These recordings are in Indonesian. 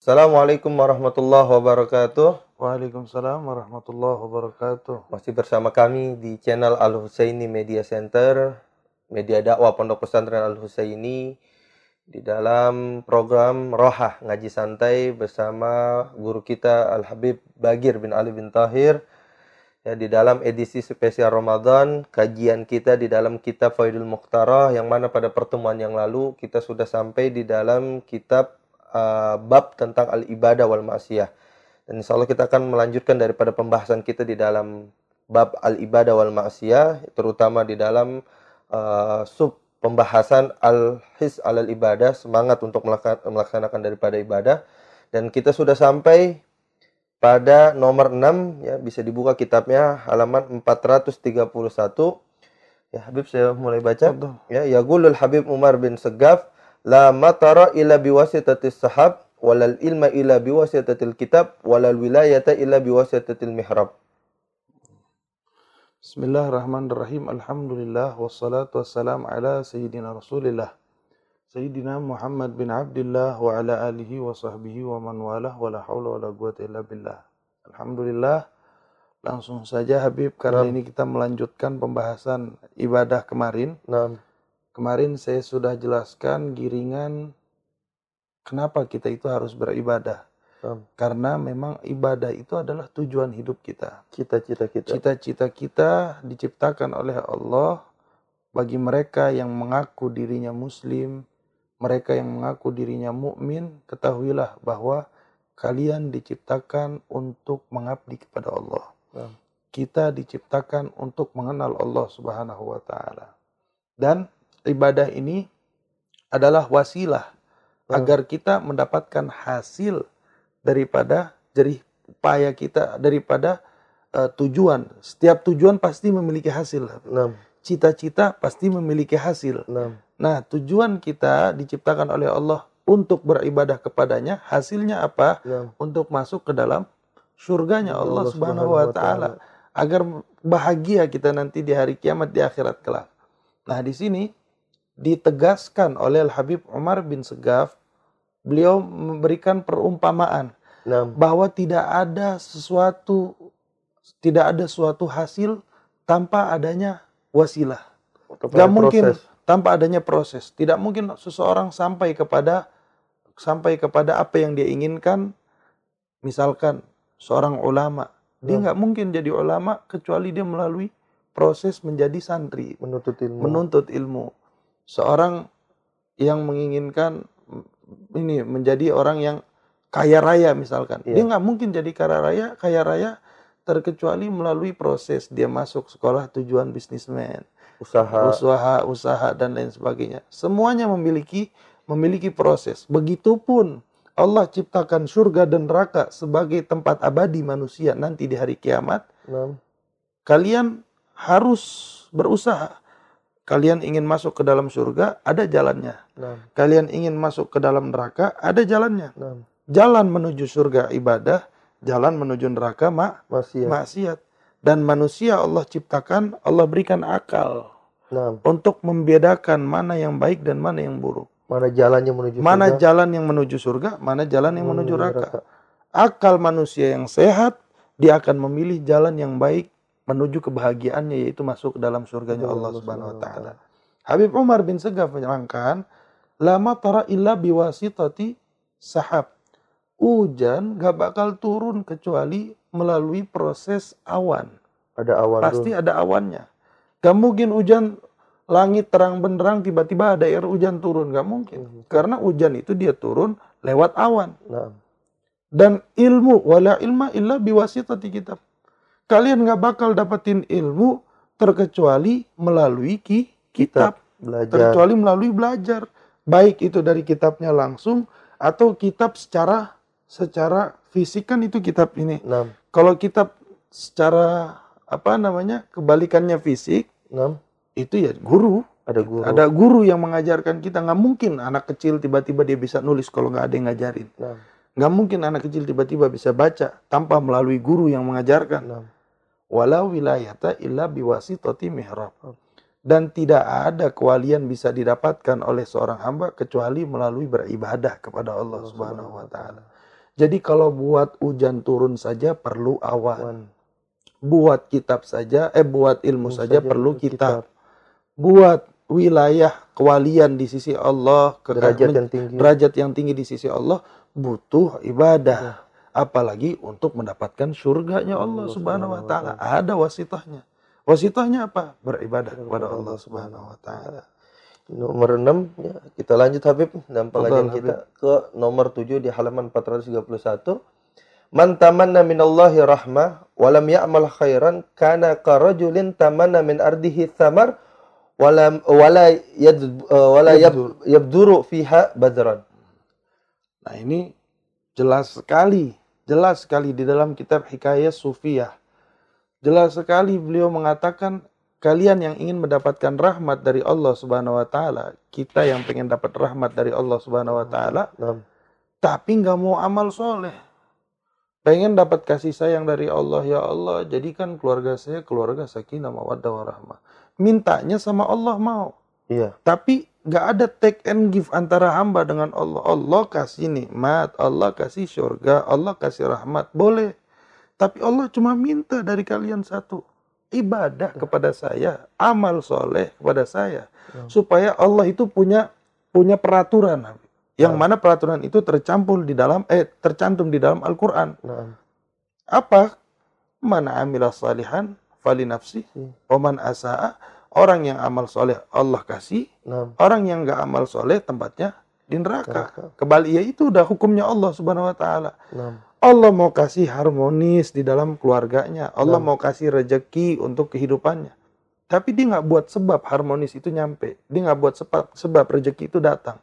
Assalamualaikum warahmatullahi wabarakatuh. Waalaikumsalam warahmatullahi wabarakatuh. Masih bersama kami di channel Al Husaini Media Center, media dakwah Pondok Pesantren Al Husaini di dalam program Rohah Ngaji Santai bersama guru kita Al Habib Bagir bin Ali bin Tahir. Ya, di dalam edisi spesial Ramadan, kajian kita di dalam kitab Faidul Mukhtarah yang mana pada pertemuan yang lalu kita sudah sampai di dalam kitab uh, bab tentang al-ibadah wal ma'siyah. Dan insya Allah kita akan melanjutkan daripada pembahasan kita di dalam bab al-ibadah wal ma'siyah, terutama di dalam uh, sub pembahasan al-his al ibadah, semangat untuk melaksanakan daripada ibadah. Dan kita sudah sampai pada nomor 6 ya bisa dibuka kitabnya halaman 431 ya Habib saya mulai baca ya yaqulul Habib Umar bin Segaf la matara illa biwasitatis sahab walal ilma illa biwasitatil kitab walal wilayata illa biwasitatil mihrab Bismillahirrahmanirrahim Alhamdulillah wassalatu wassalam ala sayyidina Rasulillah Sayyidina Muhammad bin Abdullah wa ala alihi wa sahbihi wa man walah wa la hawla wa la quwata illa billah. Alhamdulillah. Langsung saja Habib karena nah. ini kita melanjutkan pembahasan ibadah kemarin. Nah. Kemarin saya sudah jelaskan giringan kenapa kita itu harus beribadah. Nah. Karena memang ibadah itu adalah tujuan hidup kita. Cita-cita kita. Cita-cita kita diciptakan oleh Allah bagi mereka yang mengaku dirinya muslim, mereka yang mengaku dirinya mukmin, ketahuilah bahwa kalian diciptakan untuk mengabdi kepada Allah. Ya. Kita diciptakan untuk mengenal Allah Subhanahu wa taala. Dan ibadah ini adalah wasilah ya. agar kita mendapatkan hasil daripada jerih upaya kita daripada uh, tujuan. Setiap tujuan pasti memiliki hasil. Cita-cita pasti memiliki hasil. Nah, tujuan kita diciptakan oleh Allah untuk beribadah kepadanya, hasilnya apa? Ya. Untuk masuk ke dalam surganya Allah, Allah Subhanahu wa taala agar bahagia kita nanti di hari kiamat di akhirat kelak. Nah, di sini ditegaskan oleh Al Habib Umar bin Segaf, beliau memberikan perumpamaan nah. bahwa tidak ada sesuatu tidak ada suatu hasil tanpa adanya wasilah. Gak mungkin tanpa adanya proses. Tidak mungkin seseorang sampai kepada sampai kepada apa yang dia inginkan. Misalkan seorang ulama, dia ya. nggak mungkin jadi ulama kecuali dia melalui proses menjadi santri, menuntut ilmu. Menuntut ilmu. Seorang yang menginginkan ini menjadi orang yang kaya raya misalkan, ya. dia nggak mungkin jadi kaya raya, kaya raya terkecuali melalui proses dia masuk sekolah tujuan bisnismen. Usaha. Usaha usaha dan lain sebagainya. Semuanya memiliki memiliki proses. Begitupun Allah ciptakan surga dan neraka sebagai tempat abadi manusia nanti di hari kiamat. Nah. kalian harus berusaha kalian ingin masuk ke dalam surga ada jalannya nah. kalian ingin masuk ke dalam neraka ada jalannya nah. jalan menuju surga ibadah jalan menuju neraka mak maksiat. maksiat dan manusia Allah ciptakan, Allah berikan akal nah. untuk membedakan mana yang baik dan mana yang buruk. Mana jalan yang menuju mana surga? jalan yang menuju surga, mana jalan yang menuju neraka. Akal manusia yang sehat, dia akan memilih jalan yang baik menuju kebahagiaannya yaitu masuk ke dalam surganya Allah, Allah Subhanahu wa taala. Habib Umar bin Segaf menerangkan, lama tara illa biwasitati sahab. Hujan gak bakal turun kecuali melalui proses awan. Ada awan. Pasti tuh. ada awannya. Gak mungkin hujan langit terang benderang tiba-tiba ada air hujan turun. Gak mungkin. Hmm. Karena hujan itu dia turun lewat awan. Nah. Dan ilmu wala ilma illa biwasitati kitab. Kalian gak bakal dapetin ilmu terkecuali melalui ki kitab. Belajar. Terkecuali melalui belajar. Baik itu dari kitabnya langsung atau kitab secara secara fisik kan itu kitab ini. Nah. Kalau kitab secara apa namanya kebalikannya fisik, nah. itu ya guru. Ada guru. Ada guru yang mengajarkan kita. Nggak mungkin anak kecil tiba-tiba dia bisa nulis kalau nggak ada yang ngajarin. Nah. Nggak mungkin anak kecil tiba-tiba bisa baca tanpa melalui guru yang mengajarkan. Nah. Walau wilayata illa biwasitati mihrab. Dan tidak ada kewalian bisa didapatkan oleh seorang hamba kecuali melalui beribadah kepada Allah Subhanahu wa taala. Jadi kalau buat hujan turun saja perlu awan. Wan. Buat kitab saja, eh buat ilmu Ilmu saja saja perlu perlu kitab. Buat wilayah kewalian di sisi Allah, Derajat yang tinggi. derajat yang tinggi di sisi Allah butuh ibadah. Apalagi untuk mendapatkan surganya Allah Allah Subhanahu wa taala. Ada wasitahnya. Wasitahnya apa? Beribadah kepada Allah Subhanahu wa taala. Nomor 6 ya, kita lanjut Habib dan pengajian Tafadhal, kita ke nomor 7 di halaman 431. Man tamanna minallahi rahmah wa lam ya'mal khairan kana karajulin tamanna min ardihi thamar wa lam wala yad wala yab, yabduru fiha badran. Nah, ini jelas sekali, jelas sekali di dalam kitab Hikayat Sufiyah. Jelas sekali beliau mengatakan kalian yang ingin mendapatkan rahmat dari Allah Subhanahu wa taala, kita yang pengen dapat rahmat dari Allah Subhanahu wa taala, tapi nggak mau amal soleh. Pengen dapat kasih sayang dari Allah, ya Allah, jadikan keluarga saya keluarga sakinah mawaddah warahmah. Mintanya sama Allah mau. iya, Tapi nggak ada take and give antara hamba dengan Allah. Allah kasih nikmat, Allah kasih surga, Allah kasih rahmat. Boleh. Tapi Allah cuma minta dari kalian satu. Ibadah kepada saya, amal soleh kepada saya. Ya. Supaya Allah itu punya punya peraturan. Yang Ya. mana peraturan itu tercampur di dalam eh tercantum di dalam Al-Qur'an. nah, Apa? Mana amila salihan fali nafsi, oman asa'a. Orang yang amal soleh Allah kasih, nah, Orang yang nggak amal soleh tempatnya di neraka. neraka. Kembali ya itu udah hukumnya Allah Subhanahu Wa Taala. nah, Allah mau kasih harmonis di dalam keluarganya. Allah Nah. mau kasih rejeki untuk kehidupannya. Tapi dia nggak buat sebab harmonis itu nyampe. Dia nggak buat sebab sebab rejeki itu datang.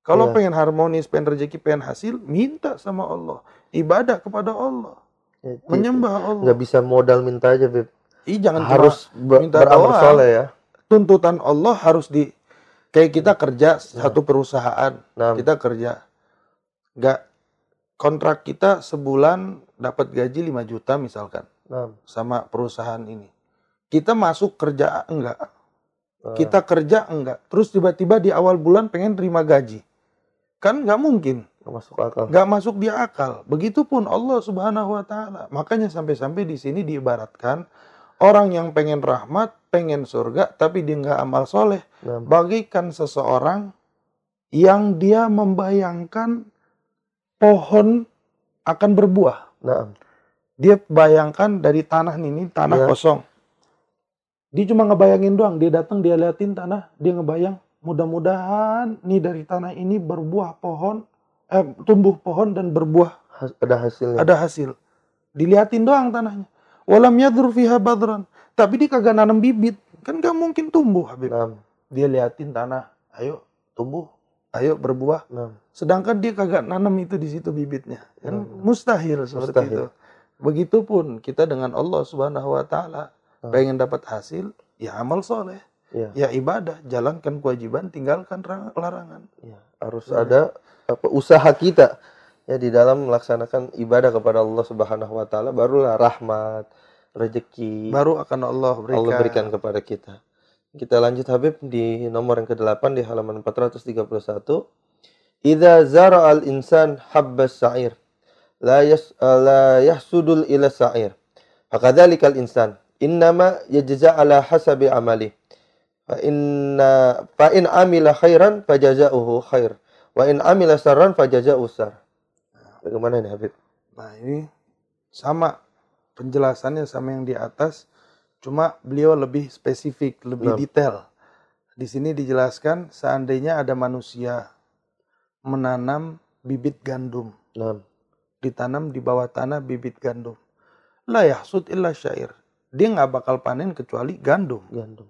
Kalau Iya. pengen harmonis, pengen rejeki, pengen hasil, minta sama Allah. Ibadah kepada Allah. Ya, Menyembah Allah. nggak bisa modal minta aja, Beb. Ih, jangan cuma Harus ber- minta beramal soleh ya. tuntutan Allah harus di kayak kita kerja satu perusahaan Nah, kita kerja. Nggak kontrak kita sebulan dapat gaji 5 juta misalkan nah, sama perusahaan ini. Kita masuk kerja enggak? Nah, kita kerja enggak? Terus tiba-tiba di awal bulan pengen terima gaji. Kan nggak mungkin. Nggak masuk akal. nggak masuk di akal. Begitupun Allah subhanahu wa taala. Makanya sampai-sampai di sini diibaratkan orang yang pengen rahmat pengen surga tapi dia nggak amal soleh Nah, bagaikan seseorang yang dia membayangkan pohon akan berbuah. nah, Dia bayangkan dari tanah ini, ini tanah Ya. kosong. Dia cuma ngebayangin doang. Dia datang, dia liatin tanah, dia ngebayang. Mudah-mudahan nih dari tanah ini berbuah pohon, eh, tumbuh pohon dan berbuah has- ada hasilnya. ada hasil. Diliatin doang tanahnya. Walam yadur fiha badran. Tapi dia kagak nanam bibit. Kan gak mungkin tumbuh, Habib. Nah, dia liatin tanah, ayo tumbuh, ayo berbuah. nah, Sedangkan dia kagak nanam itu di situ bibitnya. Kan Hmm. mustahil seperti Mustahil. itu. Begitupun kita dengan Allah Subhanahu wa taala Hmm. pengen dapat hasil, ya amal soleh, Iya. ya ibadah, jalankan kewajiban, tinggalkan rang- larangan. Ya, harus Iya. ada apa usaha kita ya di dalam melaksanakan ibadah kepada Allah Subhanahu wa taala barulah rahmat, rezeki Baru akan Allah berikan. Allah berikan kepada kita. Kita lanjut Habib di nomor yang ke-8 di halaman 431. Idza zara al insan habbas sa'ir la yas la yahsudul ila sa'ir. Fakadzalika al insan innama yajza ala hasabi amali. Fa inna fa in amila khairan fajazauhu khair wa in amila sarran fajazauhu sar. Bagaimana ini Habib? Nah, ini sama penjelasannya sama yang di atas, cuma beliau lebih spesifik, lebih Nah. detail. Di sini dijelaskan seandainya ada manusia menanam bibit gandum, Nah, ditanam di bawah tanah bibit gandum. La yahsud illa syair. Dia nggak bakal panen kecuali gandum. gandum.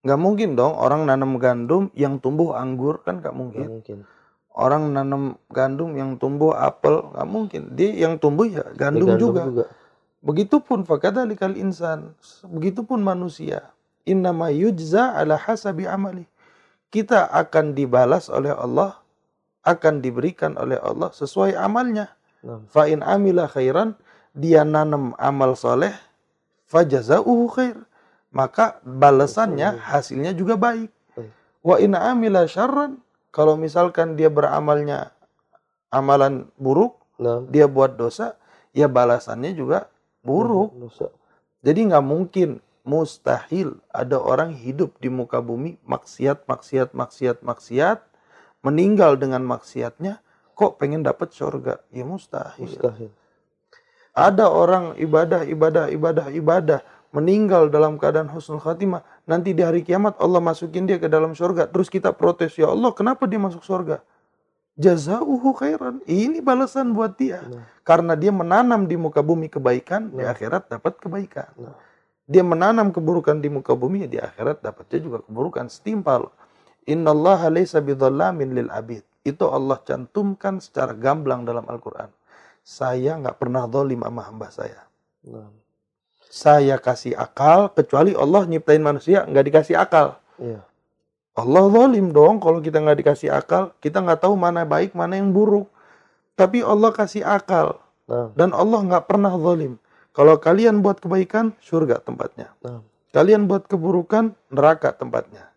Nggak mungkin dong orang nanam gandum yang tumbuh anggur kan nggak mungkin. mungkin. Orang nanam gandum yang tumbuh apel nggak mungkin. Dia yang tumbuh ya gandum, gandum juga. juga. Begitupun fakadalikal insan, begitupun manusia. Innama yujza ala hasabi amali. Kita akan dibalas oleh Allah, akan diberikan oleh Allah sesuai amalnya. Nah, Fa in amila khairan, dia nanam amal soleh, fajazauhu khair. Maka balasannya, hasilnya juga baik. Baik. Wa in amila syarran, kalau misalkan dia beramalnya amalan buruk, Nah, dia buat dosa, ya balasannya juga buruk. dosa. Jadi nggak mungkin, mustahil ada orang hidup di muka bumi maksiat, maksiat, maksiat, maksiat, meninggal dengan maksiatnya, kok pengen dapat surga? Ya mustahil. Mustahil. Ada orang ibadah, ibadah, ibadah, ibadah, meninggal dalam keadaan husnul khatimah, nanti di hari kiamat Allah masukin dia ke dalam surga. Terus kita protes, ya Allah kenapa dia masuk surga? Jazauhu khairan. Ini balasan buat dia. Nah. Karena dia menanam di muka bumi kebaikan, di Nah. akhirat dapat kebaikan. Nah. Dia menanam keburukan di muka bumi, di akhirat dapatnya juga keburukan setimpal. Innallaha laysa bidhallamin lil abid. Itu Allah cantumkan secara gamblang dalam Al-Quran. Saya nggak pernah zalim sama hamba saya. Nah, Saya kasih akal, kecuali Allah nyiptain manusia nggak dikasih akal. iya. Allah zalim dong kalau kita nggak dikasih akal. Kita nggak tahu mana baik, mana yang buruk. Tapi Allah kasih akal. Nah, Dan Allah nggak pernah zalim. Kalau kalian buat kebaikan, surga tempatnya. nah, Kalian buat keburukan, neraka tempatnya.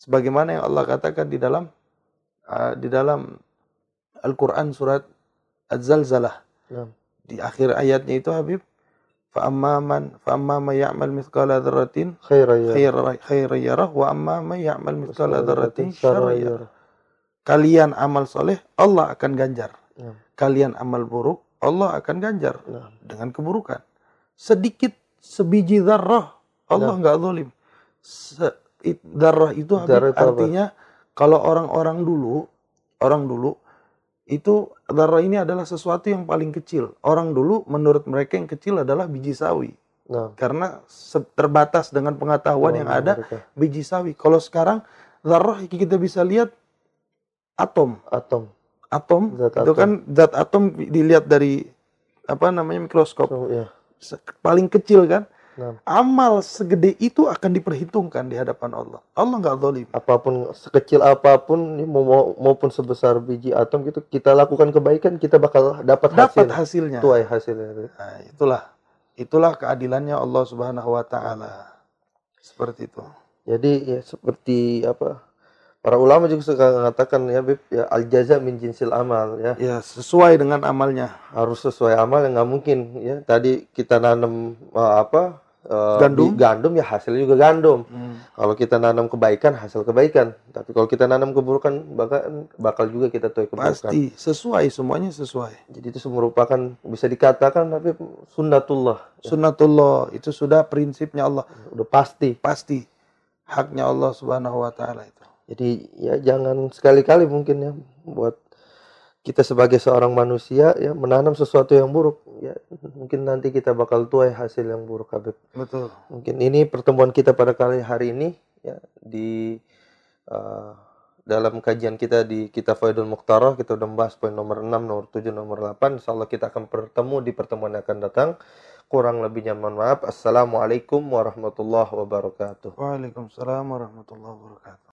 Sebagaimana yang Allah katakan di dalam uh, di dalam Al-Quran surat Az-Zalzalah. nah. Di akhir ayatnya itu Habib, fa amma man fa amma man ya'mal mithqala dzarratin khairan khairan yarah wa amma man ya'mal mithqala dzarratin. Kalian amal soleh, Allah akan ganjar. Ya. Kalian amal buruk, Allah akan ganjar ya. dengan keburukan. Sedikit sebiji darah Allah nggak ya. zalim. Zarrah itu, itu artinya kalau orang-orang dulu, orang dulu itu zarrah ini adalah sesuatu yang paling kecil. Orang dulu menurut mereka yang kecil adalah biji sawi. nah. Karena terbatas dengan pengetahuan yang ada Mereka. biji sawi. Kalau sekarang zarrah kita bisa lihat atom. Atom. Atom Zat itu atom. kan zat atom dilihat dari apa namanya mikroskop So, ya. Se- paling kecil kan. Nah, Amal segede itu akan diperhitungkan di hadapan Allah. Allah nggak zalim. apa pun sekecil apa pun maupun sebesar biji atom gitu kita lakukan kebaikan kita bakal dapat Dapat hasil. hasilnya. Tuai hasilnya. Nah, itulah itulah keadilannya Allah Subhanahu wa taala. Seperti itu. Jadi ya seperti apa? Para ulama juga suka mengatakan ya Bib, ya al jaza min jinsil amal ya. Ya, sesuai dengan amalnya. Harus sesuai amal yang nggak mungkin ya. Tadi kita nanam eh, apa? eh, Gandum. di- gandum ya hasilnya juga gandum. Hmm. Kalau kita nanam kebaikan hasil kebaikan. Tapi kalau kita nanam keburukan bakal bakal juga kita tuai keburukan. Pasti sesuai semuanya sesuai. Jadi itu merupakan bisa dikatakan tapi sunnatullah. Sunnatullah itu sudah prinsipnya Allah. Udah pasti. Pasti haknya Allah Subhanahu wa taala itu. Jadi ya jangan sekali-kali mungkin ya buat kita sebagai seorang manusia ya menanam sesuatu yang buruk ya mungkin nanti kita bakal tuai hasil yang buruk Habib. Betul. Mungkin ini pertemuan kita pada kali hari ini ya di uh, dalam kajian kita di Kitab Faidul Mukhtarah kita udah membahas poin nomor 6, nomor 7, nomor 8. Insyaallah kita akan bertemu di pertemuan yang akan datang. Kurang lebihnya mohon maaf. Assalamualaikum warahmatullahi wabarakatuh. Waalaikumsalam warahmatullahi wabarakatuh.